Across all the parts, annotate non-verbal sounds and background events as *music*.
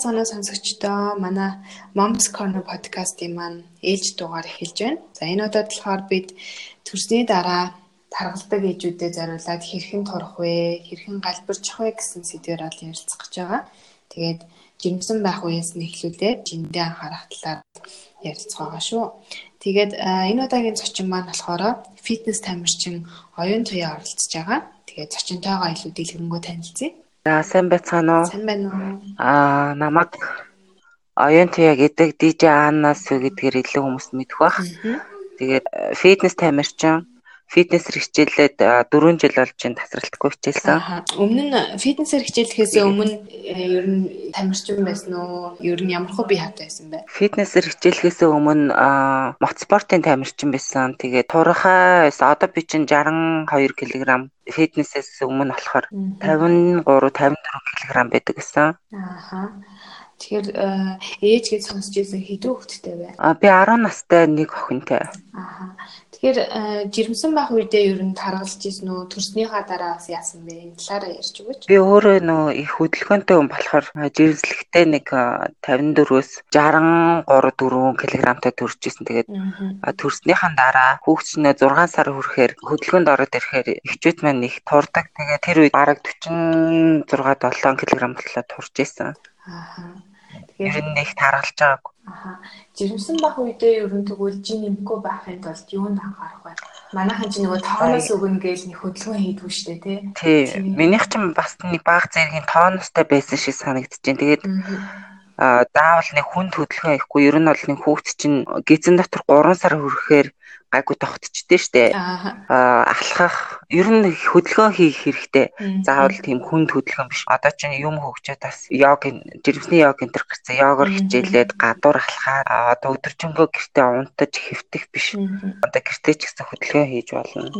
байцгаана сонсогчдоо манай Moms Corner podcast-ийн маань ээлж дугаар эхэлж байна. За энэ удаад болохоор бид төрсний дараа таргалдаг ээжүүдэд зориулаад хэрхэн турах вэ, хэрхэн галбирчих вэ гэсэн сэдвээр ол ярилцах гэж байгаа. Тэгээд жирэмсэн байх үеэс нь эхлүүлээд жиндээ анхаарах талаар ярилцах байгаа шүү. Тэгээд энэ удаагийн зочин маань болохоор фитнес тамирчин оюун туяа оролцож байгаа. Тэгээд зочинтойгоо илүү дэлгэрэнгүй танилцъя. За сайн байцгаана уу? Сайн байна уу? Аа намайг Оюунтя гэдэг DJ Аннаас гэдгээр илүү хүмүүс мэдэх бах. Тэгээд фитнес тамирчин фитнесээр хичээлээд 4 жил болж энэ тасралтгүй хичээлсэн. Өмнө нь фитнесээр хичээлэхээс өмнө э, ер нь тамирчин байсан уу? Ер нь ямар хөө бие хаатай байсан бэ? Фитнесээр хичээлэхээс өмнө мотоспортын тамирчин байсан. Тэгээд турхай одоо би чинь 62 кг фитнесээс өмнө болохоор 53 54 кг байдаг гэсэн. Ааха. Тэгэхээр э, ээж гэж сонсч ирсэн хэдэн хүүхэдтэй вэ? А би 10 настай нэг охинтой. Ааха. Тэгэхээр э, жирэмсэн байх үедээ ер нь таргалж ирсэн үү? Төрснийхаа дараа бас яасан бэ? Энэ талаараа ярьж өгөөч. Би өөрөө нөө их хөдөлгөөнтэй хүн болохоор жирэмслэгтэй нэг 54-өөс 63 4 кг-тай төрж ирсэн. Тэгээд төрснийхаа дараа хүүхдчнээ 6 сар хүрэхээр хөдөлгөөнд ороод ирэхээр эхчүүд маань их турдаг. Тэгээд тэр үед бараг 46 7 кг боллоо турж ирсэн. Аа. Тэгэхээр их таргалж байгаагүй. Аха. Жирэмсэн байх үедээ ер нь тэгвэл жи нэмэхгүй байхын тулд юунд анхаарах вэ? Манайхан чи нөгөө тооноос өгнө гэж нэг хөдөлгөөн хийдгүү штэ тий. Тий. Минийх ч бас нэг баг зэргийн тооноостой байсан шиг санагдаж байна. Тэгээд заавал нэг хүнд хөдөлгөөн ихгүй ер нь бол нэг хүүхд чинь гизэн дотор 3 сар хүрэхээр гайгүй тогтчихдээ штэ. Аа ахлахах ер нь хөдөлгөөн хийх хэрэгтэй. Заавал тийм хүнд хөдөлгөөн биш. Одоо чинь юм хөгжөөд бас йог жирэмсний йог энэ төр гэсэн йогоор хичээлээд гадуур алхаад одоо өдөржингөө гэртээ унтаж хэвтэх биш. Одоо гэртээ ч гэсэн хөдөлгөөн хийж болно.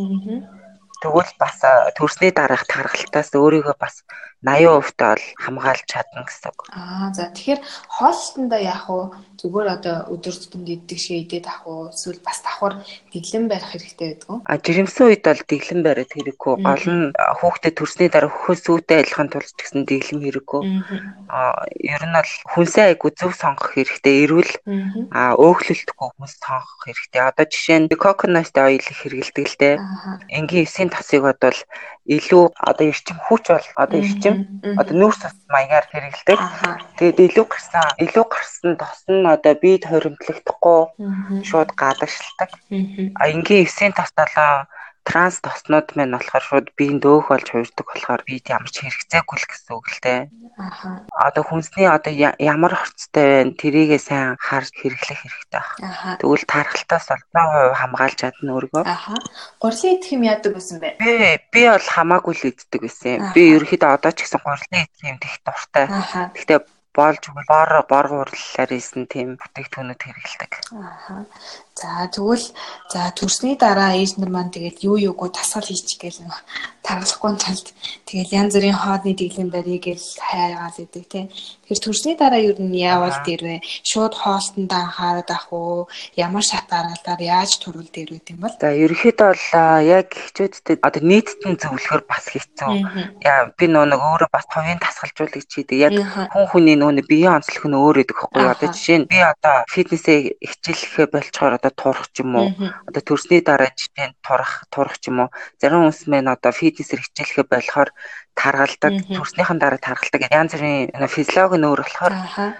Тэгвэл бас төрсний дараах таргалтаас өөрийгөө бас 80% та бол хамгаалж чадна гэсэн. Аа за тэгэхээр хоолтондоо яах вэ? Зүгээр одоо өдөр тутамд иддэг шиг идээд авах уу? Эсвэл бас давхар дэглэн барих хэрэгтэй байдаг уу? А жирэмсэн үед бол дэглэн бариад хэрэггүй. Гол нь хүүхдэд төрсний дараа хөхөөс сүйтэй адилхан тулж гэсэн дэглэм хэрэггүй. А ер нь бол хүнсээ айгу зөв сонгох хэрэгтэй. Эрүүл а өөхлөлтгүй хүнс сонгох хэрэгтэй. Одоо жишээ нь coconut oil хэрэгэлдэг л дээ. Энгийн эсийн тасыг бодвол илүү одоо эрчим хүч бол одоо эрчим одоо нүүрс тас маягаар хэрэгэлдэг. Тэгээд илүү гарсан илүү гарсан тос нь одоо бид хоримтлагдахгүй шууд гадагшилдаг. А энгийн эсийн тас талаа транс тоснууд маань болохоор шууд биеийн дөөх болж хуурдаг болохоор бид ямар ч хэрэгцээгүй л гэсэн үг л дээ. Аа. Одоо хүнсний одоо ямар хорцтой байна тэрийгээ сайн харж хэрэглэх хэрэгтэй байна. Тэгвэл тархалтаас бол 100% хамгаалж чадна өөргөө. Аа. Гурлын идэх юм яадаг байсан бэ? Би би бол хамаагүй л иддэг байсан. Би ерөөхдөө одоо ч гэсэн гурлын идэх юм их дуртай. Гэхдээ болж бор бор гурлалаар ийсэн тийм бүтээгдэхүүнүүд хэрэгэлдэг. Аа. За тэгвэл за төрсний дараа ээж нар маань тэгээд юу юугүй тасгал хийчих гээл нэг таргалахгүй талд тэгээд янз бүрийн хоодны дэглэм барья гэл хайгаал идэг тийм. Тэгэхээр төрсний дараа юу нь яавал дэрвэ? Шууд хоолтонд анхаарал авах уу? Ямар шат гаргалаар яаж турвал дэрвэ гэм бол? За ерөнхийдөө бол яг хичээдтэй одоо нийтэд нь зөвлөхөр бас хэцүү. Яа би нөө нэг өөрөө бас хувийн тасгалжуулагч хийдэг. Яг хүн хүний нөө биеийн онцлог нь өөр гэдэг хэвгүй. Одоо жишээ нь би одоо фитнесээ хичээлэхэ болчоор одоо турах ч юм уу? Одоо төрсний дараа жишээ нь турах турах ч юм уу? Зарим хүмүүс мэн одоо фитнесээр хичээлэхэ болохоор таргалдаг төрснийхэн дараа таргалдаг. Янз бүрийн физиологи нь өөр болохоор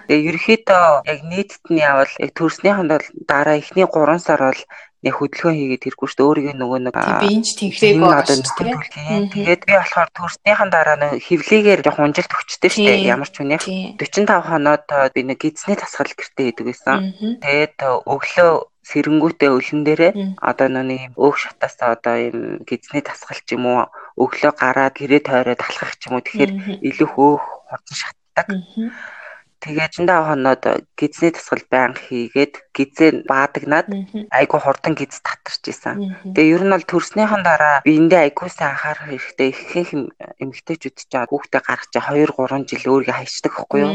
тэгээ ерөөхдөө яг нийтэд нь явал яг төрснийхэн дараа эхний 3 сар бол яг хөдөлгөөн хийгээд хэрэггүй шүү дээ. Өөрийн нөгөө нэг биенч тэнхрээгүй одоо нөхөрлөлийн тэгээд би болохоор төрснийхэн дараа нэг хөвлөгээр яг унжилт өгчтэй шүү дээ ямар ч үнэ 45 хоноод би нэг гидсний тасгал гэртээ хийдэг байсан тэгээд өглөө сэрэнгүүтээ өлөн дээрээ одоо юм өөх шатаасаа одоо юм гизний тасгал ч юм уу өглөө гараад гэрээ тойроод алхах ч юм уу. Тэгэхээр илүү хөөх хурдан шатдаг. Тэгээд зөндөө хоноод гизний тасгал байнга хийгээд гизээ баадагнаад айгу хурдан гиз татарч исэн. Тэгээ ер нь бол төрснийхэн дараа биендээ айгу сайн анхаарах хэрэгтэй. Ихэнх эмэгтэйчүүд ч хүүхдээ гаргаж 2 3 жил өөрийгөө хайчдаг байхгүй юу?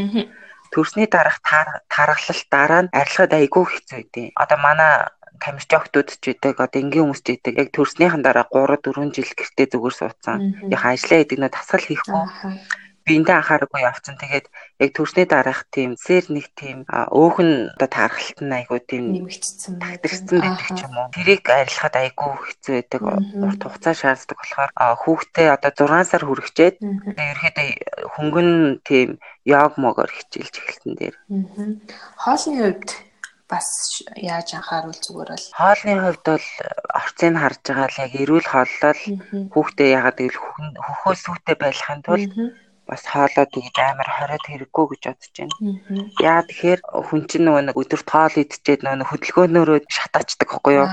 Төрсний дараах тархалт дараа нь арилгахад айгүй хэцүү дээ. Одоо манай тамирч охтууд ч идэг одоо энгийн хүмүүс ч идэг яг төрснийхэн дараа 3 4 жил гэртээ зүгээр суудсан. Яг ажиллаа гэдэг нь тасгал хийхгүй. Биендээ анхаарахгүй явцсан. Тэгээд яг төрсний дараах тийм сэр нэг тийм өөх нь одоо таархалт нь айгуу тийм нэмэгдсэн тагтэрсэн байдаг ч юм уу. Тэрийг арилахад айгуу хэцүү байдаг. Урт хугацаа шаарддаг болохоор хүүхдээ одоо 6 сар хүрэгчээд ерөөхдөө хөнгөн тийм яг могоор хичээлж эхэлсэн дээр. Хоолны хувьд бас яаж анхааруул зүгээр бол хоолны хувьд бол орцыг харж байгаа л яг эрүүл хооллол хүүхдээ ягаад гэвэл хөхөө сүтэ байлахын тулд бас хоолоо тэгж амар хориод хэрэггүй гэж бодож байна. Яа тэгэхээр хүн чинь нөгөө нэг өдөрт хоол идчихэд нөгөө хөдөлгөөнөөрөө шатаачдаг байхгүй юу?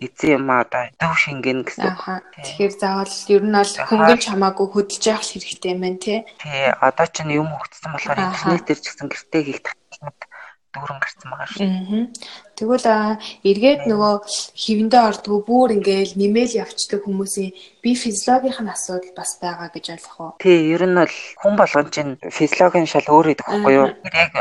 эзэн юм аа зөв шингэн гэсэн. Тэгэхээр заавал ер нь бол хөнгөн чамаагүй хөдөлж явах хэрэгтэй юм байна тий. Тий одоо ч юм хөгжсөн болохоор интернетээр ч гэсэн гэртээ хийх татлагууд дүүрэн гарсан байгаа шүү. Тэгвэл эргээд нөгөө хивэндээ ордгоо бүр ингээл нэмэл явцдаг хүмүүсийн би физиологийн нь асуудал бас байгаа гэж ойлгох уу? Тий, ер нь бол хүн болгон чинь физиологийн шал өөр идэх байхгүй юу? Яг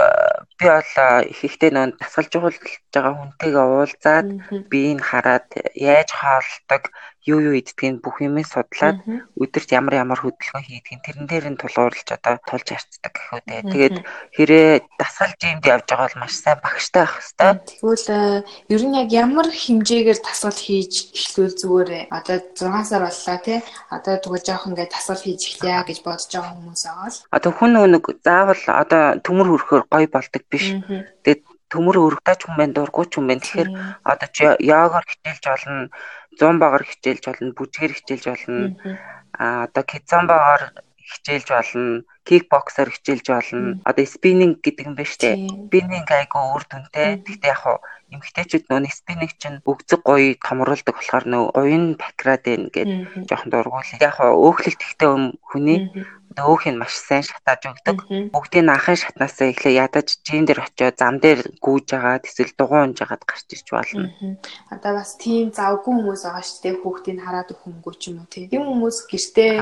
би бол их ихтэй нөө дасгалжуулж байгаа хүнтэйгээ уулзаад биеийг хараад яаж хаалдаг юу юу иддгийг бүх юмыг судлаад өдөрт ямар ямар хөдөлгөөн хийдгийг тэрэн дээр нь тулгуурлаж одоо тулж харцдаг гэхүү дээ. Тэгээд хэрэг дасгалж юмд явж байгаа бол маш сайн багштай байх хэвээр. Тэгвэл ер нь яг ямар хэмжээгээр дасгал хийж эхлүүл зүгээр одоо 6 сар боллоо тий. Одоо тэгвэл жоох ингээд дасгал хийж эхлэе гэж бодож байгаа хүмүүс байгаа л. Одоо хүн нэг заавал одоо төмөр хөрөхөөр гоё болдог биш. Тэгээд төмөр өргөдөж хүн байна дургуй ч хүн байна. Тэгэхээр одоо йогоор хичээлж болно 100 багаар хичээлж болно, бүжгээр хичээлж болно. А одоо кицамбагаар хичээлж болно, кикбоксоор хичээлж болно. Одоо спиннинг гэдэг юм шүү дээ. Спиннинг айгу үр дүнтэй. Гэхдээ яг эмгтээчүүд нөө спиннинг чинь өгзөг гоё томруулдаг болохоор нөө уян бакрад байна гэдэг жоохон дургуул. Яг хуу өөхлөлт ихтэй хүний өөх нь маш сайн шатааж өгдөг. Бүгдийн анхын шатнаасаа эхлээ ядаж жин дээр очиод зам дээр гүүж байгаа эсвэл дугуунж агаад гарч ирж болно. Одоо бас тийм завгүй хүмүүс байгаа шүү дээ. Хүүхдийг хараад хөнгөө ч юм уу тийм хүмүүс гэртээ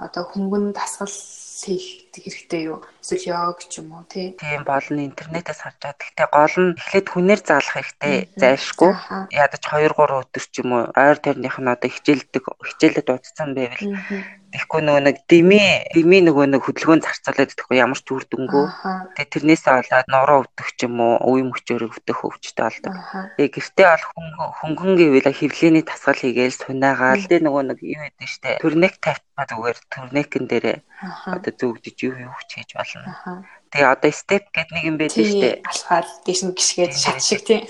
одоо хөнгөн дасгал хийх хэрэгтэй юу? Эсвэл йог ч юм уу тий. Тийм болно интернетээс харж байгаа. Гэхдээ гол нь эхлээд хүнээр заалах хэрэгтэй зайлшгүй. Ядаж 2 3 өдөр ч юм уу ойр тойрных нь одоо хичээлдэг хичээлэд удцсан байвал Тэгэхгүй нөгөө нэг дими дими нөгөө нэг хөдөлгөөн зарцуулаад идэхгүй ямар ч үр дүнгүй. Тэгээ тэрнээсээ болоод нуруу өвдөх ч юм уу, үе мөчөөр өвдөх өвчтэй болдог. Тэгээ гэртээ бол хөнгөн гэвэл хөвлөний тасгал хийгээл сунаагаал. Тэгээ нөгөө нэг юу гэдэг штэ. Төрнек тавьчихаа зүгээр төрнекэн дээрээ одоо зөвгдөж юу юу хийж болно. Тэгээ одоо степ гэдэг нэг юм байдаг шүү дээ. Алхаад дээш нь гიშгээд шат шиг тийм.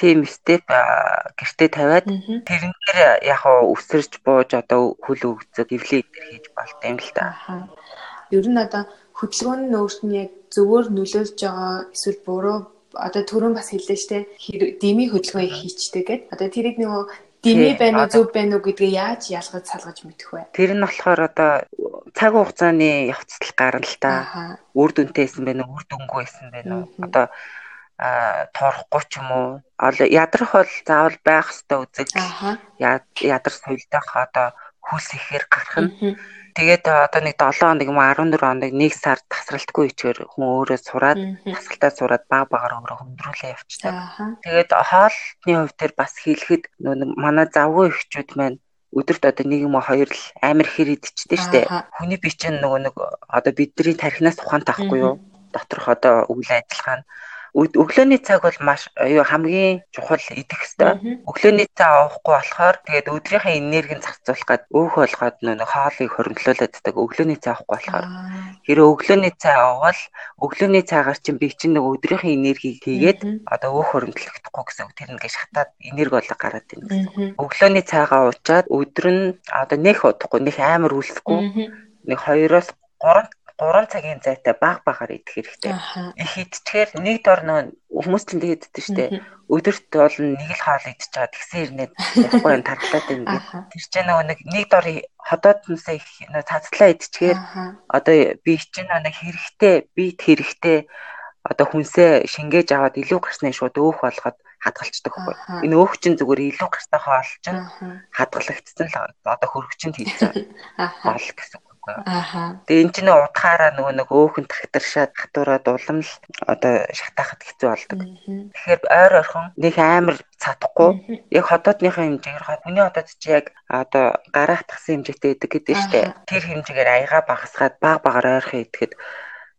Тийм степ гэртээ тавиад тэрэн дээр яг өсөрч бууж одоо хөл өгцөг эвлээ хийж болтой юм л та. Ер нь одоо хөдөлгөөн нь өөрт нь яг зөвөр нөлөөлж байгаа эсвэл буруу одоо түрүүн бас хэллээ штэ дими хөдөлгөөн хийчдэг гэд. Одоо тэрийг нөгөө Дими байна уу зөв байна уу гэдгээ яаж ялгаж салгаж мэдэх вэ? Тэр нь болохоор одоо цаг хугацааны явцдал гарна л та. Үр дүнтэй байсан байна уу, үр дүнгүй байсан байна уу? Одоо а торхгүй ч юм уу? Ядрах бол заавал байх ёстой үзэг. Ядар соёлдох одоо хүс ихээр гарах нь Тэгээд одоо нэг 7 хоног юм 14 хоног нэг сар тасралтгүй ичгээр хүн өөрөө сураад тасралтаа сураад баг багаар өөрөө хөндрүүлээ явчихдаг. Тэгээд хоолны хувь төр бас хэлэхэд нөгөө манай завгүй ихчүүд маань өдөрт одоо нэг юм хоёр л амар хэр идчихдэг штэ. Хүний бие чинь нөгөө нэг одоо бидний тархинаас ухаан таахгүй юу? Доторх одоо үйл ажиллагаа нь өглөөний цаг бол маш юу хамгийн чухал идэх ёстой. Өглөөний цаа авахгүй болохоор тэгээд өдрийнхээ энергийг зарцуулах гад өөх болгоод нөө хоолыг даг өглөөний цаа авахгүй болохоор. Хэрэв өглөөний цаа авал өглөөний цаагаар чинь би чинь нэг өдрийнхээ энергийг хийгээд одоо өөх хоригдлохдохгүй гэсэн үг. Тэр нэгэ шатаад энерги болго гараад байна гэсэн. Өглөөний цаагаа уучаад өдөр нь одоо нэг удахгүй нэг амар үлсэхгүй. Нэг 2-оос 3 3 цагийн зайтай баг багаар идэх хэрэгтэй. Их идчихээр нэг дор нөө хүмүүс ч тэгээд иддэг штэ. Өдөрт бол нэг л хаал идчих чад. Тэгсэн ирнээд яахгүй юм тархлаад байна гэдэг. Тэр чинь нөгөө нэг нэг дор ходоодносоо их цацлаа идчихээр одоо би чинь нэг хэрэгтэй бит хэрэгтэй. Одоо хүнсээ шингээж аваад илүү гарснаа шууд өөх болгоод хадгалцдаг байхгүй. Энэ өөх чинь зүгээр илүү гарстай хоол чинь хадгалагдсан л одоо хөргөчөнд хийсэн бол гэсэн. Байхгүй. Ааха. Тэгээ эн чинь удахаараа нөгөө нэг өөхөн тагтаршаад хатуураад улам л одоо шатаахад хэцүү болдог. Тэгэхээр ойр ойрхон нэг амар цадахгүй яг хотоодныхаа хэмжээгээр хүний хотод чи яг одоо гараах тагсан хэмжээтэй идэг гэдэг нь дээ. Тэр хэмжээгээр аяга багасгаад баг багаар ойрхон идэхэд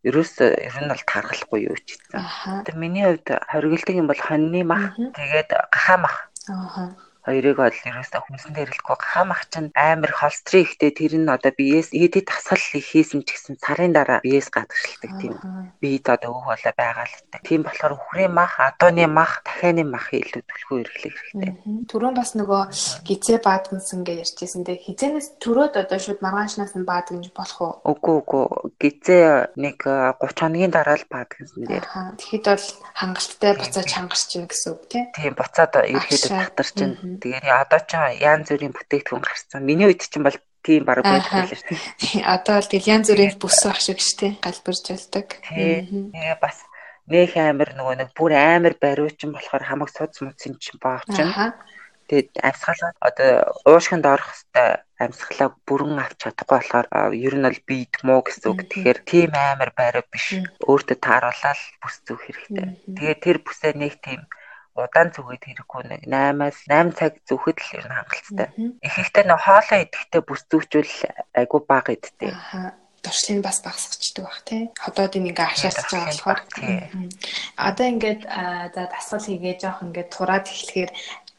ерөөс ер нь бол тархалахгүй юу ч гэсэн. Тэгээ миний хувьд хоригддаг юм бол хоньны мах тэгээд гахаа мах. Аа хоёрыг бол ерөөсөө хүнсэн дээрлэхгүй хамах чинь амар холстрий ихтэй тэр нь одоо биеэс идэд тасгал хийсэн ч гэсэн сарын дараа биеэс гадагшилдаг тийм биед одоо өөх болоо байгаа л та. Тийм болохоор үхрийн мах, адууны мах, дахианы мах илүү төлхөө эрхлэх хэрэгтэй. Түрүүн бас нөгөө гизээ баадгансан гэж ярьжсэн дээ. Хизэнээс төрөөд одоо шууд маргаашнаас нь баадгаж болох уу? Үгүй үгүй. Гизээ нэг 30 хоногийн дараа л баадгансан дээр. Тэгэхэд бол хангалттай буцааж хангарч чинь гэсэн үг тийм. Тийм буцаад ирэхэд татарч чинь Тэгээд одоо ч янз бүрийн бүтээгдэхүүн гарсан. Миний үед чинь бол тийм баг байдаг *laughs* л шүү дээ. Одоо бол тэгэл янз бүрийн бүс баг шиг шүү дээ. Галбирж болдог. Тэгээ бас нөх амир нөгөө нэг бүр амир бариучин болохоор хамаг суц муцын чинь баах чинь. Тэгээд амьсгалаа одоо уушгинд орох хэвээр амьсгалаа бүрэн авч чадахгүй болохоор ер нь бол бийд муу гэсэн үг. Тэгэхээр тийм амир бариу биш. Өөртөө тааруулаад бүс зүүх хэрэгтэй. Тэгээд тэр бүсээ нэг тийм удаан зүгээд хэрэггүй нэг 8-аас 8 цаг зүгэд л ер нь хангалттай. Их ихтэй нөө хоолоо идэхдээ бүс зүгчүүл айгу бага идтэй. туршлыг бас багасгачдаг бах тий. Ходоод ингээ ашаасч байгаа болохоор. Одоо ингээд за дасгал хийгээ жоох ингээд тураад эхлэхээр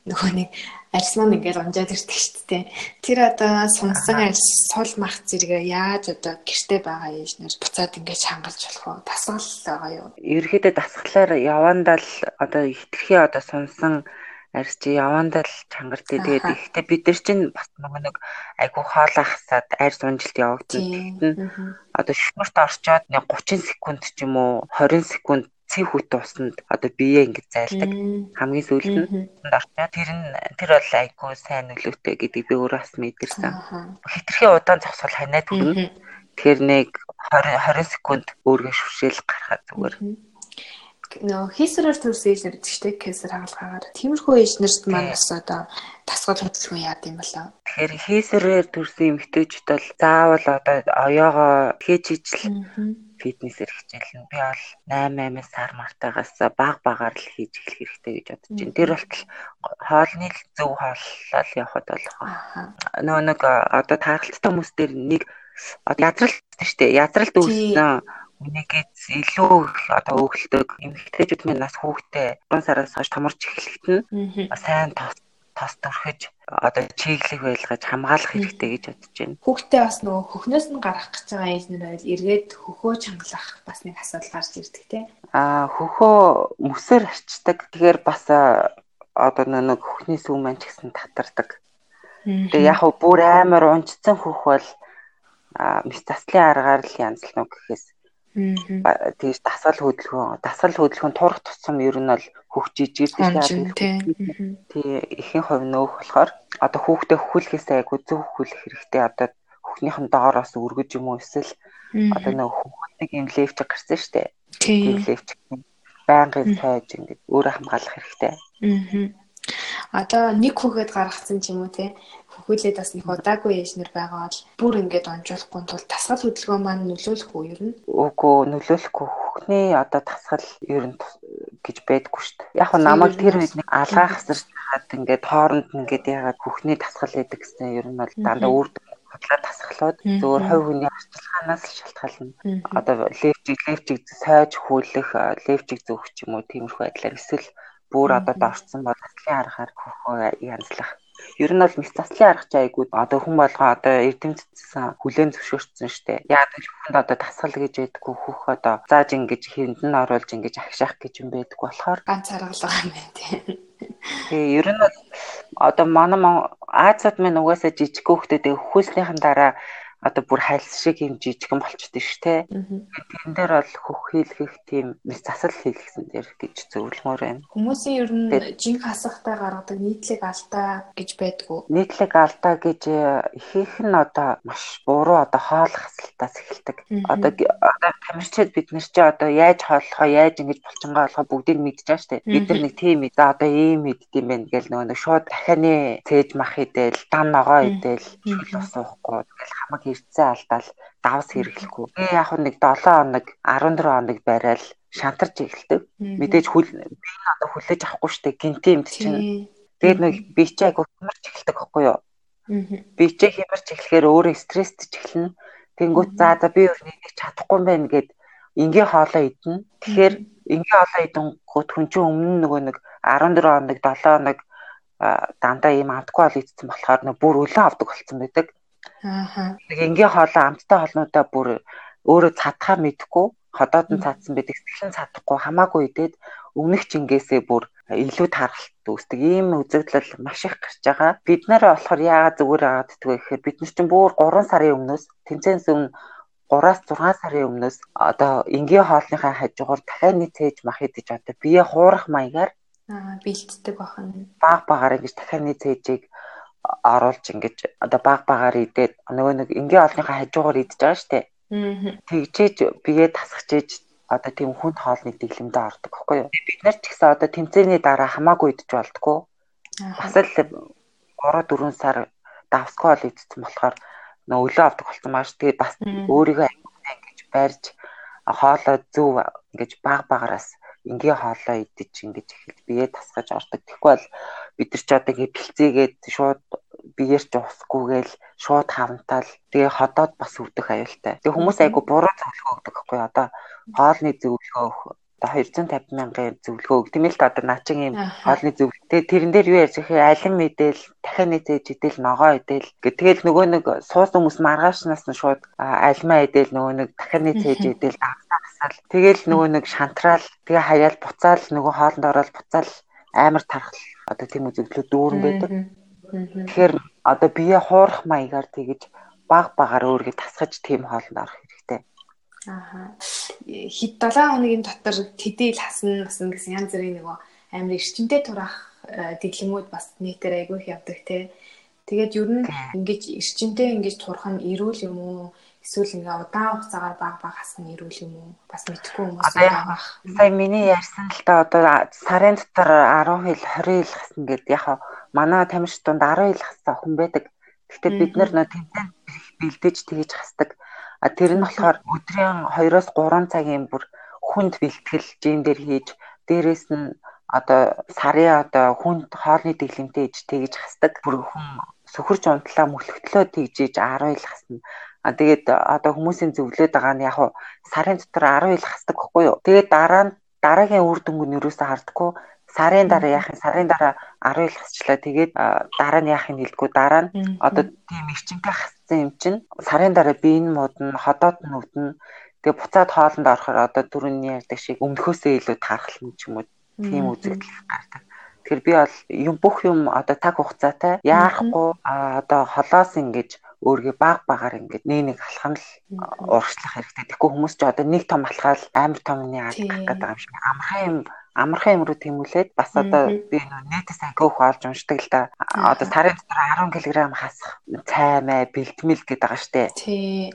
нөгөө нэг арьс маань ингээд унжаад ирдэг шүү дээ. Тэр одоо сунсан арьс сул мах зэрэг яаж одоо гэрте байгаа шинээр буцаад ингээд хангалж болох уу? Дасгал байгаа юу? Ерөнхийдөө дасгалаар явандаа л одоо хитрхи одоо сунсан арьс чи явандаа л чангартай. Тэгээд ихтэй бид нар чинь бас нөгөө нэг айгу хоолоо хасаад арьс унжилт явагдана. Одоо шүмэрт орчоод нэг 30 секунд ч юм уу 20 секунд цэг хүт усанд одоо бие ингэж зайлдаг хамгийн сүүлд нь орчоо тэр нь тэр бол айгүй сайн нөлөөтэй гэдгийг би өөрөө бас мэдэрсэн. Хитрхи удаан зогсвол ханаад хүрнэ. Тэгэхээр нэг 20 20 секунд өөргөө шүршээл гарахад зүгээр. Нөө хийсрээр төрсөн ээжнэр гэдэг чинь кесар хагалгаагаар. Тиймэрхүү ээжнэрт маань бас одоо тасгал хөдөлгөөн яад юм болоо. Тэгэхээр хийсрээр төрсөн эмэгтэйчүүд бол заавал одоо оёогоо хийж ижил фитнесээр хичээлнэ. Би бол 8 8 сар мартаагаас баг багаар л хийж эхлэх хэрэгтэй гэж бодож байна. Тэр болтол хоолны зөв хооллол явахад болох. Нөө нэг одоо тааралттай хүмүүс дээр нэг язралт шүү дээ. Язралт үүссэн үнийгээ илүү одоо өглөдөг эмэгтэйчүүд минь нас хүүхдээ 3 сараас хойш томорч эхлэхэд нь сайн тос тос төрхөж одоо чиглэг байлгаж хамгаалах хэрэгтэй гэж бодож байна. Хүүхдээ бас нөгөө хөхнөөс нь гарах гэж байгаа ээлжнэр байл эргээд хөхөө чангалах бас нэг асуудал гарч ирдэг тий. Аа хөхөө мөсөр арчдаг. Тэгэхээр бас одоо нэг хөхний сүм маань ч гэсэн татардаг. Тэгээ яг бүр амар унжцсан хөх бол мэс заслын аргаар л янзлно гэхээс тэгж дасгал хөдөлгөөн дасгал хөдөлгөөн турах тусам ер нь бол хөгжиж ирдэг тий. ихэнх хувь нөөх болохоор одоо хүүхдээ хөхүүлэхээс айгу зөв хөхүүлэх хэрэгтэй. Одоо хөхнийхэн доороос өргөж юм уу эсвэл одоо нэг хөхөлтөг юм левч гарсан штэ тий. Левч байнгын цайж ингээд өөрөө хамгаалах хэрэгтэй. Одоо нэг хүүхэд гаргацсан ч юм уу те хөхүүлээд бас нэг удаагүй яшнэр байгаа бол бүр ингээд онжуулахгүй тул тасгал хөдөлгөөн маань нөлөөлөх үү ер нь? Үгүй нөлөөлөхгүй хөхний одоо тасгал ер нь гэж байдаггүй шүү дээ. Яг нь намайг тэр үед нэг алгаа хасарч хаад ингээд хооронд ингээд ягаад хөхний тасгал байдаг гэсэн ер нь бол дандаа үр худлаа тасгалууд зөвөр хувь хүний арчилгаанаас шалтгаална. Одоо левчиг левчиг сайж хүүлэх, левчиг зөөх ч юм уу тиймэрхүү байдлаар эсвэл бүр одоо дорцсон бол таслын аргаар хөхөө янзлах. Ер нь бол мэс таслын арга ч айгууд одоо хүн болгоо одоо эрдэмтдсэн хүлэн зөвшөөрсөн штэ. Яг л хүнд одоо тасгал гэж байдаггүй хөх одоо зааж ингэж хэндэн оруулж ингэж агшаах гэж юм байдаггүй болохоор ганц аргалгаа юм байна тийм. Тэгээ ер нь бол одоо манай Азад минь угаасаа жижиг хүүхдүүд хөхөөснийхэн дараа одоо бүр хайлс шиг юм жижигэн болчихдээ ш тэ. Тэрэн дээр бол хөх хийлгэх тийм засал хийлгэсэн дээр гэж зөвлөмөр байна. Хүмүүсийн ер нь жинх хасахтай гаргадаг нийтлэг алдаа гэж байдгүй. Нийтлэг алдаа гэж э, ихэнх нь одоо маш буруу одоо хоол хасалтаас эхэлдэг. Одоо одоо тамирчид бид нар чи одоо яаж хооллохоо яаж ингэж булчингаа болохоо бүгдийг мэдчихэж штэ. Бид нар нэг тийм за одоо ийм мэддэм байх гэл нөгөө шууд дахианы цээж мах идэл дан ногоо идэл шүл ус уухгүй тэгэл хамаг эрдсэн алдаал давс хэрэглэхгүй. Тэгээ яг нэг 7 хоног 14 хоног барайл шантарч эхэлдэг. Мэдээж хүл би одоо хүлээж авахгүй штэ гинти юмд чинь. Тэгээд нэг би чи айгу хямарч эхэлдэг байхгүй юу? Би чи хямарч эхлэхээр өөрөө стресстэй эхэлнэ. Тэнгүүт за за би өөрийг чадахгүй юм байна гэд ингийн хоолоо идэнэ. Тэгэхээр ингийн хоолоо идэнгүүт хүн чинь өмнө нөгөө нэг 14 хоног 7 хоног дандаа ийм амтгүй хоол идсэн болохоор нөө бүр өлөө авдаг болсон байдаг. Аа. Нэг ингийн хоолоо амттай хоолнуудаа бүр өөрөө цадхаа мэдхгүй ходоод нь цаадсан байдаг сэтгэлэн цадахгүй хамаагүй идээд өмнөх жингээсээ бүр илүү тархалт үүсдэг ийм үзэгдэл маш их гарч байгаа. Бид нараа болохоор яагаад зүгээр агаад вэ гэхээр бид нар чинь бүр 3 сарын өмнөөс тэмцээнс өмнө 3-аас 6 сарын өмнөөс одоо энгийн хоолныхаа хажуугаар дахиад нэг цээж мах идэж одоо бие хуурах маягаар аа бэлддэг бахан. Баг багаар ингэж дахиад нэг цээжийг оруулж ингэж одоо баг багаар идээд нөгөө нэг энгийн хоолныхаа хажуугаар идэж байгаа штэ. Аа. Тэгжээж бие тасгachээж одоо тийм хүнд хоолны дэглэмдээ ордог байхгүй юу. Бид нар ч гэсэн одоо тэмцээний дараа хамаагүй идэж болтгоо. Бас л 3 4 сар давсгүй хоол идсэн болохоор нөө өлөө авдаг болсон маш. Тэгээд бас өөрийгөө ингэж барьж хоолоо зөв ингэж баг багараас ингийн хоолоо идэж ингэж эхэлж бие тасгаж ордог. Тэгэхгүй бол бид нар ч одоо ингэ бэлцээгээд шууд биеэр ч усгүйгээл шууд хавантаал тэгээ ходоод бас өвдөх аюултай. Тэгээ хүмүүс айгу буруу зөвлөгөө өгдөг байхгүй одоо хоолны зөвлөгөө одоо 250 мянган зөвлөгөө өг тийм л та одоо наачин юм хоолны зөвлөгөө. Тэгээ тэрэн дээр юу яаж ихээр алин мэдээл дахиад нийцээж идэл ногоо идэл гэх тэгэл нөгөө нэг суус хүмүүс маргаашнаас нь шууд альмаа идэл нөгөө нэг дахиад нийцээж идэл давсаал тэгэл нөгөө нэг шантраал тэгээ хаяал буцаал нөгөө хоолнд ороод буцаал амар тархал одоо тийм үзэгдлүүд дүүрэн байдаг. Тэгэхээр одоо бие хуурах маягаар тэгэж баг багаар өөрийгөө тасгаж тийм хоолнд орох хэрэгтэй. Аа. Хэд 7 хоногийн дотор тэдээл хасна басна гэсэн янз бүрийн нөгөө амар эрчимтэй турах э, дэглэмүүд бас нийтээр айгүй их явдаг те. Тэгээд ер нь ингэж эрчимтэй ингэж турах нь эрүүл юм уу? Эсвэл ингээ удаан хугацаагаар баг баг хасна эрүүл юм уу? Бас мэдэхгүй хүмүүс байгаа. Сая миний ярьсан л та одоо сарын дотор 10 хил 20 хил хасна гэд яг манай тамирч дунд 10 ил хассан хүн байдаг. Гэхдээ бид нар нөө тэмцээн бэлдэж тэгэж хасдаг. А тэр нь болохоор өдрийн 2-оос 3 цагийн бүр хүнд бэлтгэл жин дээр хийж дээрэс нь одоо сарын одоо хүнд хоолны дэглэмтэй иж тэгэж хасдаг. Бүр хүн сөхөрч унтлаа мөлхтлөө тэгжиж 10 ил хасна. А тэгээд одоо хүмүүсийн зөвлөд байгаа нь яг сарын дотор 10 ил хасдаг байхгүй юу. Тэгээд дараа нь дараагийн үр дүнг нь юусаа хардггүй сарын дараа яах юм сарын дараа 10 ил хасчлаа. Тэгээд дараа нь яах юм хэлдэггүй? Дараа нь одоо тийм эрчимтэй хассан юм чинь сарын дараа би энэ модно ходоод өвдөн тэгээд буцаад хоолнд орохоор одоо түрүүний ярьдаг шиг өмнөхөөсөө илүү таархална ч юм уу. Тийм үзэгдэл гардаг. Тэгэхээр би бол юм бүх юм одоо таг хугацаатай яарахгүй одоо холоос ингэж өөргөө баг багаар ингээд нэг нэг алхам л урагшлах хэрэгтэй. Тэгэхгүй хүмүүс ч одоо нэг том алхаал амар томны алдах гэдэг юм шиг амархан юм амархан юм руу тэмүүлээд бас одоо би нэтээс агиух олж уншдаг л да. Одоо сарын дотор 10 кг хасах цаймаа бэлтмэл гэдэг байгаа штэ. Тий.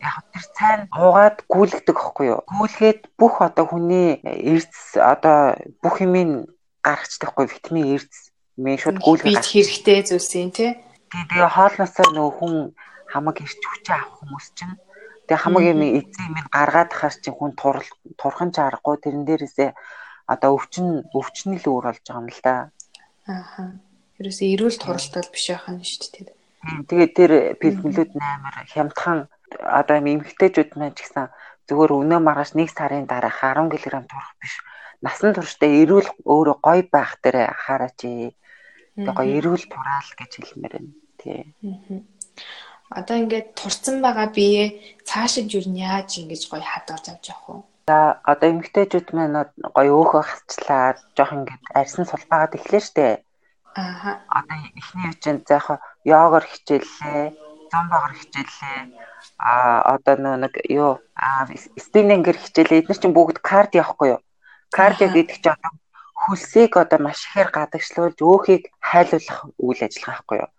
Яг тэр цайн уугаад гүйлгдэг аахгүй юу? Гүйлгээд бүх одоо хүний эрдэс одоо бүх юмыг гаргацдаг аахгүй витамин эрдэс мэн шууд гүйлгэж бит хэрэгтэй зүйлс юм тий. Тэгээ хоолноосоо нөгөө хүн хамаг ирч хүчээ авах хүмүүс чинь тэгээ хамаг юм эзэн юм гаргаад тахаар чинь хүн турхан чарахгүй тэрэн дээрээсээ одоо өвчин өвчний л өөр болж байгаа юм л да. Ааха. Ерөөсөө эрүүл туралтай биш нь шүү дээ. Тэгээд тэр бэлтгэлүүд амар хямдхан одоо эмэгтэйчүүд маань ч гэсэн зүгээр өнөө маргааш нэг сарын дараа 10 кг турах биш. Насан туршдаа эрүүл өөрөө гоё байх дээр хараач. Тэгээ гоё эрүүл тураал гэж хэлмээр байна. Тий. Одоо ингээд турцсан байгаа бие цаашид юу яаж ингэж гоё хадгалж авч явах вэ? За одоо эмэгтэйчүүд маань гоё өөхөө хасчлаа жоох ингээд арьсан сулбаагаад эхлэв штэ. Аа. Одоо эхний үчинд за яг йогоор хичээллээ, зомбогоор хичээллээ. Аа одоо нэг юу спиннингэр хичээлээ. Эдгээр чинь бүгд кардио явахгүй юу? Кардио гэдэг чинь одоо хөлсийг одоо маш ихээр гадагшлуулж өөхийг хайлуулах үйл ажиллагаа байхгүй юу.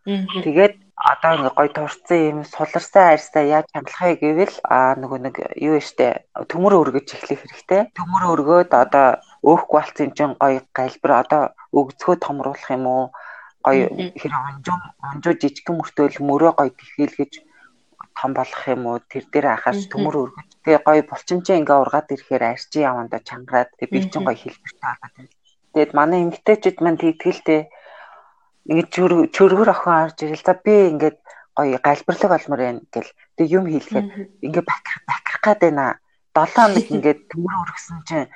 Тэгээд одоо ингээ гой турцсан юм суларсан арьсаа яаж хямлахыг гэвэл а нөгөө нэг юу штэ төмөр өргөж эхлэх хэрэгтэй. Төмөр өргөөд одоо өөхгүй болцсон чинь гой галбир одоо өгцгөө томруулах юм уу? Гой хэрэг онжоо онжоо жижигхэн мөртөөл мөрөө гой тэхэлгэж том болох юм уу тэр дээр ахаас төмөр өргөж тэгээ гоё булчинчээ ингээ ургаад ирэхээр арчи яванда чангараад тэгээ би чинь гоё хэлбэртэй болоод. Тэгээд манай эмгтээчүүд маань тэгтгэлтэй ингээд чөргөр охин орж ирэл за би ингээд гоё галбирлаг олмор байна гэл тэг юм хийлгээд ингээд бакрах бакрах гээд байна. 7 хоног ингээд *laughs* төмөр өргөсөн чинь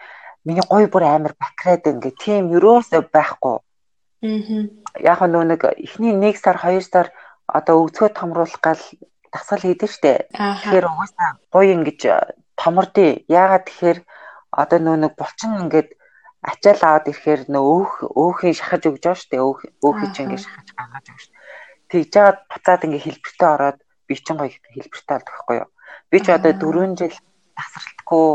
миний гоё бүр амар бакраад ингээд тийм юроосоо байхгүй. Аа. Яг нөө нэг эхний 1 сар 2 сар одоо өвцгөө томруулах гал дасгал хийдэж штэ. Тэгэхээр угаасаа гоё ингэж томордъё. Яагаад тэгэхээр одоо нөө нэг булчин ингээд ачаал аваад ирэхээр нөө өөх өөхийг шахаж өгж байгаа штэ. Өөх өөхийг чинь ингээд шахаж гаргаж өгч. Тэгж жагаад буцаад ингээд хэлбэртээ ороод би чинь гоё хэлбэртээ болдог байхгүй юу. Би ч одоо 4 жил тасралтгүй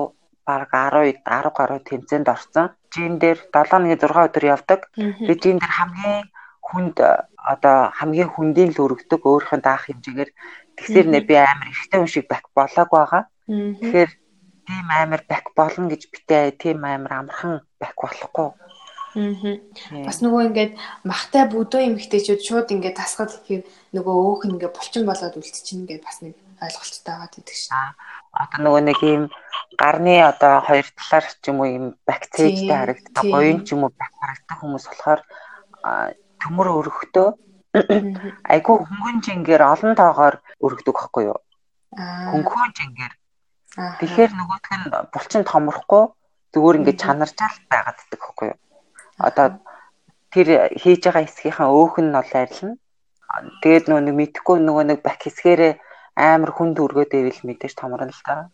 баг 10 10 гаруй тэмцээнд орсон. Жим дээр 7 6 өдөр явдаг. Би жим дээр хамгийн хүнд одоо хамгийн хүндийн л өргөдөг өөрийнхөө даах хэмжээгээр тэгсэр нэ би амар ихтэй хүн шиг болоог байгаа. Тэгэхээр тийм амар бак болно гэж битээ тийм амар амархан бак болохгүй. Аа. Бас нөгөө ингээд махтай бүдөө эмхтэйчүүд шууд ингээд тасгал ихээр нөгөө өөх нь ингээд булчин болоод үлдчихнэ гэдээ бас нэг ойлголттой байгаа гэдэг шин. Одоо нөгөө нэг ийм гарны одоо хоёр талаар ч юм уу ийм бакцэжтэй харагддаг, гоён ч юм уу харагддаг хүмүүс болохоор төмөр өргөхдөө айгүй хөнгөн жингээр олон тоогоор өргөдөг байхгүй юу? Хөнгөн жингээр. Тэгэхээр нөгөөх нь булчин томрохгүй зүгээр ингээд чанарчаал байгаад ддэг байхгүй юу? Одоо тэр хийж байгаа хэсгийнхаа өөх нь бол арилна. Тэгээд нөгөө нэг мэдхгүй нөгөө нэг бак хэсгээрээ амар хүнд өргөөд ивэл мэдээж томорно л та.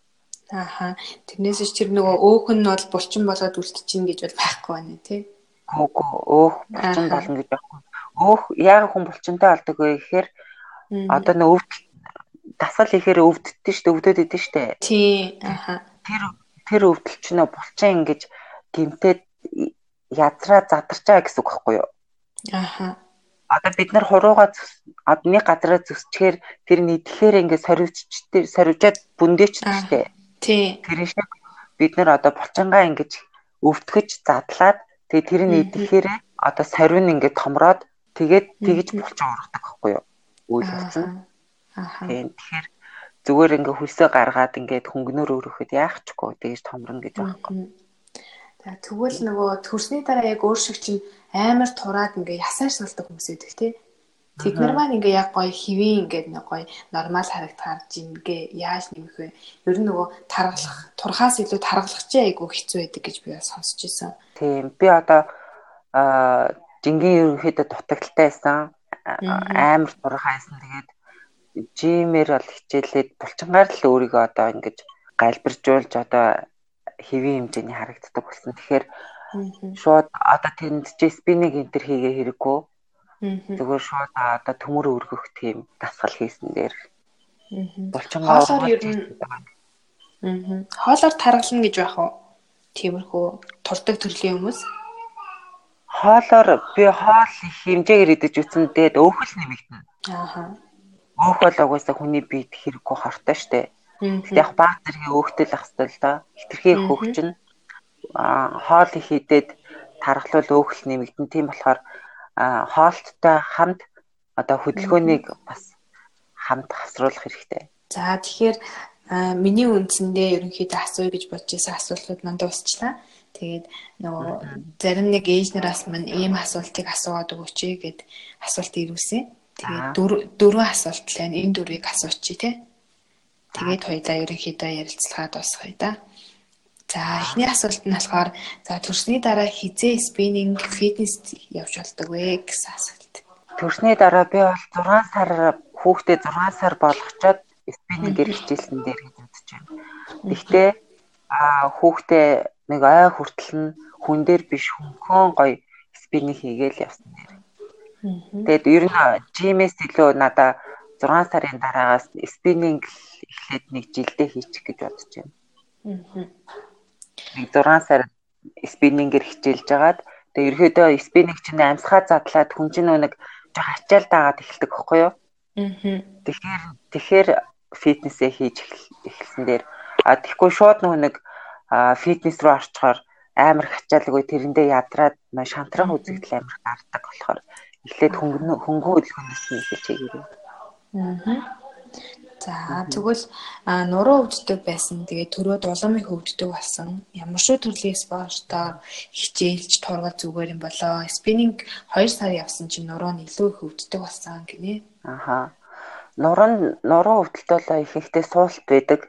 Ааха. Тэрнээс ч тэр нөгөө өөх нь бол булчин болоод үлдчихин гэж бол байхгүй байна тий. Үгүй өөх булчин болно гэж байхгүй. Өөх яг хүн булчинтай болдог вэ гэхээр одоо нөө өвд дасгал ихээр өвддөг шүү дээ өвдөд идэв дээ. Тий. Аха. Тэр тэр өвдөл чинь булчин ингэж гимтээд язраа задарчаа гэсэн үг байхгүй юу? Аха. Одоо бид нар хурууга одны газараа зүсчихээр тэр нийтлэхээр ингээд сорвч тэр сорвжаад бүндээч шүү дээ. Тий. Тэр шиг бид нар одоо булчингаа ингэж өвдгөж задлаад Тэгээ тэр нь идэхээр одоо сарвин ингээд томроод тэгээд тэгж булчин ургадаг байхгүй юу? Үйл болсон. Аа. Тэгэхээр зүгээр ингээ хөлсөө гаргаад ингээд хөнгөнөр өрөхөд яах чгүй тэгж томрно гэж байхгүй. За тэгвэл нөгөө төрсний дараа яг өөр шиг чинь амар тураад ингээ ясаар суулдаг хүмүүс байдаг тий. Тэд нар маань ингээ яг гоё хэвийн ингээд нэг гоё нормал харагдахаар жингээ яаж нэмэх вэ? Ер нь нөгөө таргалах, турхаас илүү таргалах чи айгүй хэцүү байдаг гэж би сонсч ирсэн. Тийм. Би одоо аа жингийн ерөнхийдөө дутагдaltaй байсан. Амар турхаасан. Тэгээд жимээр бол хичээлээд булчингаар л өөрийгөө одоо ингэж галбиржуулж одоо хэвийн хэмжээний харагддаг болсон. Тэгэхээр шууд одоо тэнд спининг энтер хийгээ хэрэггүй Зүгээр шууд одоо төмөр өргөх тийм дасгал хийсэн дээр. Болчонгоо хоолоор ер нь. Хоолоор таргална гэж байх уу? Тиймэрхүү турдаг төрлийн хүмүүс. Хоолоор би хоол их хэмжээгээр идэж үтсэн дээд өөхөл нэмэгдэнэ. Аа. Бол угаасаа хүний биед хэрэггүй хортой штэ. Тэгтээ яг баг зэргийн өөхтэй л ах хэвэл да. Хитрхи хөөх чинь аа хоол их идээд тархлуул өөхөл нэмэгдэн. Тийм болохоор хоолттой хамт одоо хөдөлгөөнийг бас хамт хасруулах хэрэгтэй. За тэгэхээр миний үндсэндээ ерөнхийдөө асууя гэж бодож байсан асуултууд манд дуусчлаа. Тэгээд нөгөө зарим нэг ээжнээс мань ийм асуултыг асууад өгөөч гэд асуулт ирүүлсэн. Тэгээд дөрвөн асуулт л байна. Энэ дөрвийг асуучих тий. Тэгээд хоёлаа ерөнхийдөө ярилцлагаа дуусгая да. За эхний асуулт нь болохоор за төрсний дараа хизээ спиннинг фитнес явж болдог вэ гэсэн асуулт. Төрсний дараа би бол 6 сар хүүхдээ 6 сар болгочоод спиннингээр хичээлсэн дээр гэж үзэж байна. Гэхдээ а хүүхдээ нэг ой хүртэл нь хүн дээр биш хөнхөн гоё спиннинг хийгээл явсан дээр. Тэгээд ер нь жимээс илүү надаа 6 сарын дараагаас спиннинг эхлээд нэг жилдээ хийчих гэж бодож байна. Аа нэг 6 сар спиннингээр хичээлж агаад тэгээ ерөөдөө спиннинг чинь амьсгаа задлаад хүн чинь нэг жоо ачаал дагаад эхэлдэг байхгүй юу? Аа. Тэгэхээр тэгэхээр фитнесээ хийж эхэлсэн дээр а тэгэхгүй шууд нэг фитнес руу орчхоор амар хачаалгүй тэрэндээ ядраад шантрах үзэгдэл амар гардаг болохоор эхлээд хөнгөн хөнгөн хөдөлгөөнөөс нь эхэлж хийгээрээ. Аа. За тэгвэл нуруу өвддөг байсан. Тэгээд төрөө дулаамыг өвддөг болсон. Ямар шүү төрлийн спортоор хичээлж тургал зүгээр юм болоо. Спиннинг 2 сар явсан чинь нуруу нь илүү их өвддөг болсон гинэ. Аха. Нуруу нуруу өвдөлтөө их ихтэй суулт байдаг.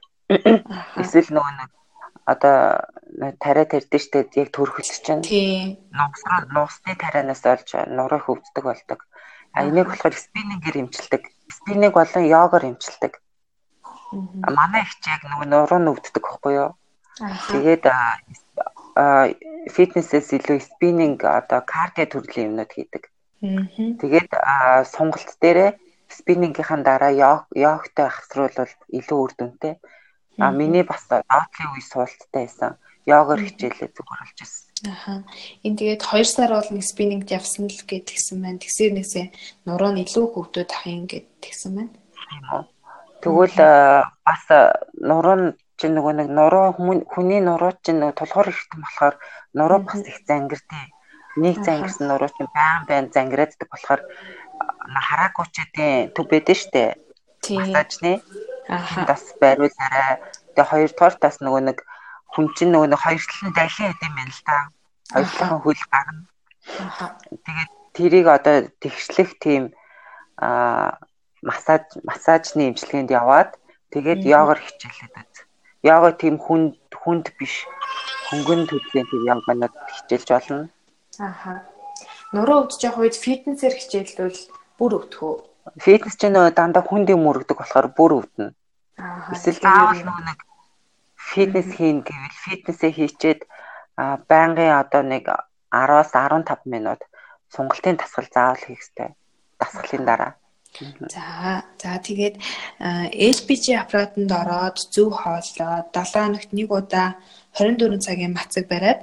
Эсвэл нөгөө нэг одоо тариа тарьдэн штэ яг төрхөлт чинь. Тийм. Нугсны тарианаас олж нуруу хөвддөг болдог. А энийг болохоор спиннингээр эмчилдэг. Спиннинг болон йогоор эмчилдэг. Манай их яг нөгөө нуруу нүвддэг байхгүй юу? Тэгээд фитнесээс илүү спиннинг одоо кардио төрлийн юмнууд хийдэг. Тэгээд сонголт дээрээ спиннингийнхаа дараа йог йогтой ахсруулбал илүү үр дүнтэй. А миний бас доотлын үе суулттай байсан. Йогоор хичээлээ зүгээр болж байсан. Аха. Энэ тэгээд 2 сар бол нэг спиннинг явсан л гэд тэгсэн байна. Тэгсэрнээсээ нуруу нь илүү хөвдөд ахын гэд тэгсэн байна. Тийм. Тэгвэл бас нуруу нь чинь нөгөө нэг нуруу хүний нуруу чинь нөгөө тулгуур ихтэй болохоор нуруу бас их зангиртэй. Нэг зангирсан нуруу чинь баян баян зангирааддаг болохоор хараагуучдын төв байдаг штэ. Массажны. Аха. Бас байруулаарай. Тэгээ хоёрдугаар тас нөгөө нэг хүн чинь нөгөө нэг хоёр талын дахин хэдэм байна л да. Хоёр талын хөл гарна. Тэгээд тэрийг одоо тэгшлэх тийм аа массаж массажны имчилгээнд яваад тэгээд йогоор хичээлээд үз. Йога тийм хүнд хүнд биш хөнгөн төрлийн тийм йоганууд хичээлж болно. Аха. Нуруу өвдөж явах үед фитнесээр хичээллвэл бүр өвдөх үү? Фитнес ч нөө дандаа хүнд юм өргөдөг болохоор бүр өвдөнө. Аа. Эсвэл заавал нэг фитнес хийн гэвэл фитнесээ хийчээд байнгын одоо нэг 10-аас 15 минут сунгалтын дасгал заавал хийх хэрэгтэй. Дасгалын дараа. За за тэгээд LPG аппаратанд ороод зөв хооллоод 7 хоногт нэг удаа 24 цагийн мацаг бариад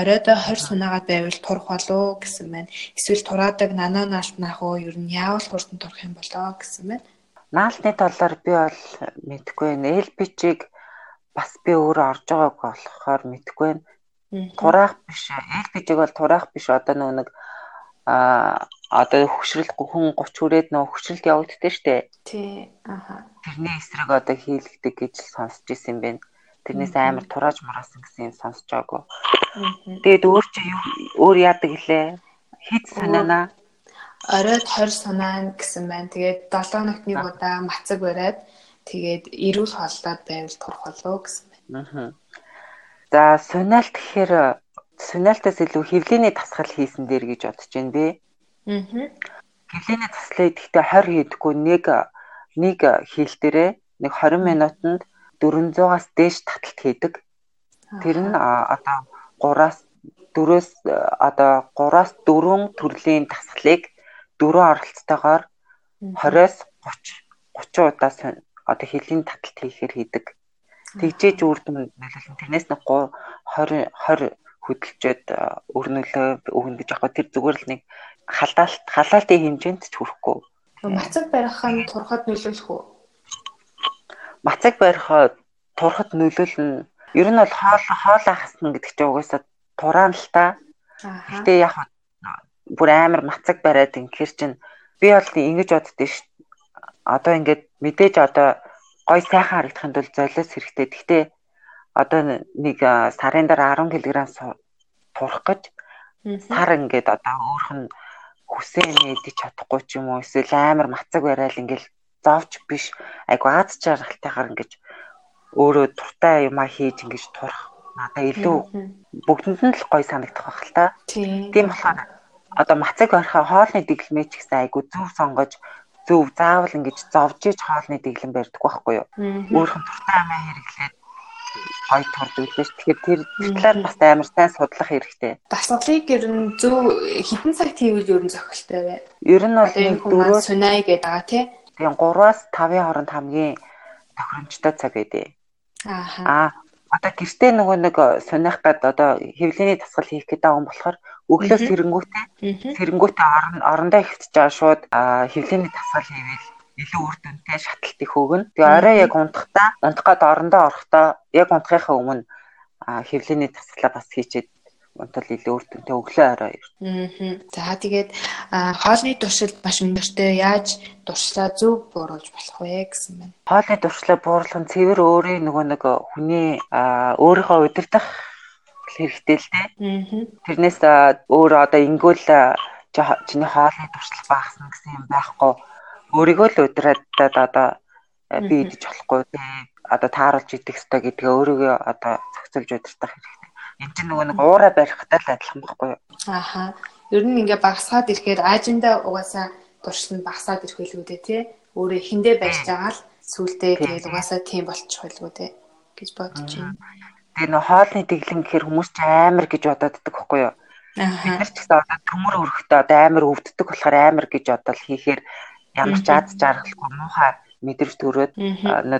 оройдоо 20 сунаагаад байвал турах болоо гэсэн байна. Эсвэл тураадаг нано наалт наах уу ер нь яавал хурдан турах юм болоо гэсэн байна. Наалтны талаар би бол мэдэхгүй байна. LPG-г бас би өөрөө орж байгааг болохоор мэдэхгүй байна. Тураах биш. LPG-г бол тураах биш. Одоо нэг а одоо хөшрөл хүн 30 хүрээд нөө хөшрөлт явагддаг штэ. Тий. Аха. Тэрний эсрэг одоо хийлгдэг гэж сонсч ирсэн юм байна. Тэрнээс амар турааж мураасан гэсэн юм сонсч байгаагүй. Тэгээд өөр чи өөр яадаг гэлээ? Хит санаана. Оройд 20 санаа гэсэн байна. Тэгээд 7 хоногт нэг удаа мацаг бариад Тэгээд эрүүл хооллоод байвал турах болоо гэсэн байна. За сунаалт гэхээр сунаалтаас илүү хөвлөний тасгал хийсэн дээр гэж бодож байна би. Аа. Хөвлөний таслаа идэхдээ 20 хийдэггүй нэг нэг хийл дээрээ нэг 20 минутанд 400-аас дээш таталт хийдэг. Тэр нь одоо 3-аас 4-өөс одоо 3-аас 4 төрлийн тасгалыг дөрөв оролцоотойгоор 20-оос 30 30 удаа одоо хилийн таталт хийхээр хийдэг. Тэгжээж үрдэн нөлөөлөн тэрнээс нэг 20 20 хөдөлчөөд өрнөлөө өгнө гэж аахгүй тэр зүгээр л нэг халаалт халаалтын хэмжээнд ч хүрэхгүй. Мацаг барихын турхад нөлөөлөх үү? Мацаг барихаа турхад нөлөөлнө. Ер нь бол хоол хоол хасна гэдэг чинь угаасаа тураан л та. Гэтэ яг бүр амар мацаг бариад ингэхэр чинь би бол ингэж боддөө ш. Одоо ингээд мэдээж одоо гой сайхан харагдахын тулд золиос хэрэгтэй. Гэхдээ одоо нэг сарын дараа 10 кг турах гэж сар ингээд одоо өөрх нь хүсээ нээдэж чадахгүй ч юм уу эсвэл амар мацаг барайл ингээл зовч биш айгу аз жаргалтайгаар ингэж өөрөө туртай юмаа хийж ингэж турах надаа илүү бүгдэнд нь л гой санагдах байх л та. Тийм болохоор одоо мацаг барихаа хоолны дэглэмээ ч гэсэн айгу зөв сонгож зөв заавал ингэж зовж иж хоолны дэглэм барьдаг байхгүй юу. Өөрхөн туртай амаа хэрэглээд гой турдаг лээс. Тэгэхээр тэр талаар бас амар сайн судлах хэрэгтэй. Дасгалыг ер нь зөв хитэн цагт хийвэл ер нь зохилтой бай. Ер нь бол нэг дөрөв сунай гэдэг байгаа тий. Тийм 3-аас 5-ын хооронд хамгийн тохиромжтой цаг гэдэг. Ааха. Аа одоо гэртээ нөгөө нэг суних гад одоо хэвлэний дасгал хийх гэдэг юм болохоор өглөө сэрэнгүүтээ сэрэнгүүтээ орондоо ихтэж байгаа шууд хэвлэний дасгал хийвэл илүү үр дүнтэй шаталт их өгнө. Тэгээ орой яг унтахтаа унтах гад орондоо орохдоо яг унтахынхаа өмнө хэвлэний дасгалаа бас хийчихэд унтал илүү үр дүнтэй өглөө орой. Аа. За тэгээд хоолны туршилт маш өндөртэй яаж туршлаа зөв бууруулж болох вэ гэсэн байна. Хоолны туршлаа бууруулах нь цэвэр өөрийн нөгөө нэг хүний өөрийнхөө удирдах хэрэгтэй л дээ. Тэрнээс өөр одоо ингүүл чиний хоолны туршил багасна гэсэн юм байхгүй. Өөрийгөө л удираад одоо би идэж болохгүй одоо тааруулж идэх ёстой гэдгээ өөрийгөө одоо зохицуулж удирдах хэрэгтэй. Энд чинь нөгөө нэг уураа барихтай л адилхан байхгүй юу? Ааха. Ер нь ингээ багасгаад ирэхээр ажинда угаасаа туршил нь багасаад ирэх байлгүй дээ тий. Өөрөө эхэндээ байж байгаа л сүултээ тэгээд угаасаа тийм болчих байлгүй дээ гэж бодож байна. Тэгээ нөө хоолны дэглэн гэхэр хүмүүс ч амар гэж бодоод идэх байхгүй юу? Бид нар ч гэсэн одоо төмөр өрхөдөө одоо амар өвддөг болохоор амар гэж бодол хийхээр ямар ч аз жаргалгүй муухай мэдэрч төрөөд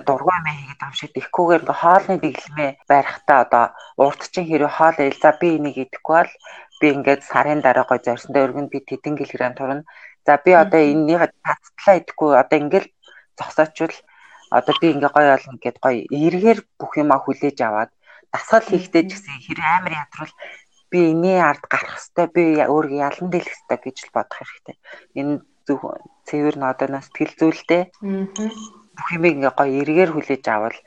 дургуй амиа хийгээд амшигд ихгүйгээр ингээ хоолны дэглэмээ барихтаа одоо урд чинь хэрэг хоол ээл за би энийг идэхгүй бол би ингээд сарын дараа гой зорьсондоо өргөнд би тэдэн килограмм турна. За би одоо энэнийг таттлаа идэхгүй одоо ингээл зогсоочвол одоо би ингээ гой олно гэд гой эргээр бүх юмаа хүлээж аваад дасгал хийхдээ ч гэсэн хэрэг амар ядрал би энэний ард гарах хэвээр би өөрийгөө ялан дэлэх хэвээр гэж л бодох хэрэгтэй. Энэ зөв цэвэр нодоноос сэтгэл зүйлтэй. Бүх юм ингээ гоё эргээр хүлээж авал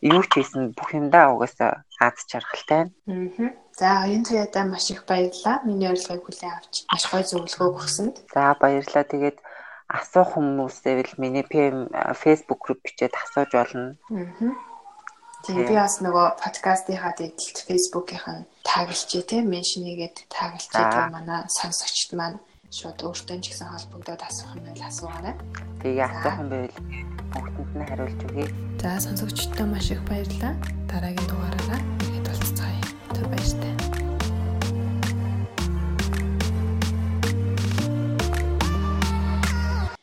юу ч хийсэн бүх юмдаа угаасаа аз жаргалтай. Аа. За энэ туяадаа маш их баярлалаа. Миний урилгыг хүлээн авч маш гоё зөвлөгөө өгсөнд. За баярлалаа. Тэгээд асуух хүмүүсээвэл миний PM Facebook group бичээд асууж болно. Аа. Тэгээ би бас нөгөө подкастынхаа дэдэлт Facebook-ийнх нь тагилчээ тийм меншн хийгээд тагилчээ тийм манай сонсогчд маань шууд өөртөө ч гэсэн холбогдоод асуух юм байл асуугаарай. Тэгээ асуух юм байл бүгдэнд нь хариулж өгье. За сонсогчдод маш их баярлалаа. Дараагийн дугаараараа ихэд болцгаая. Түр баяртай.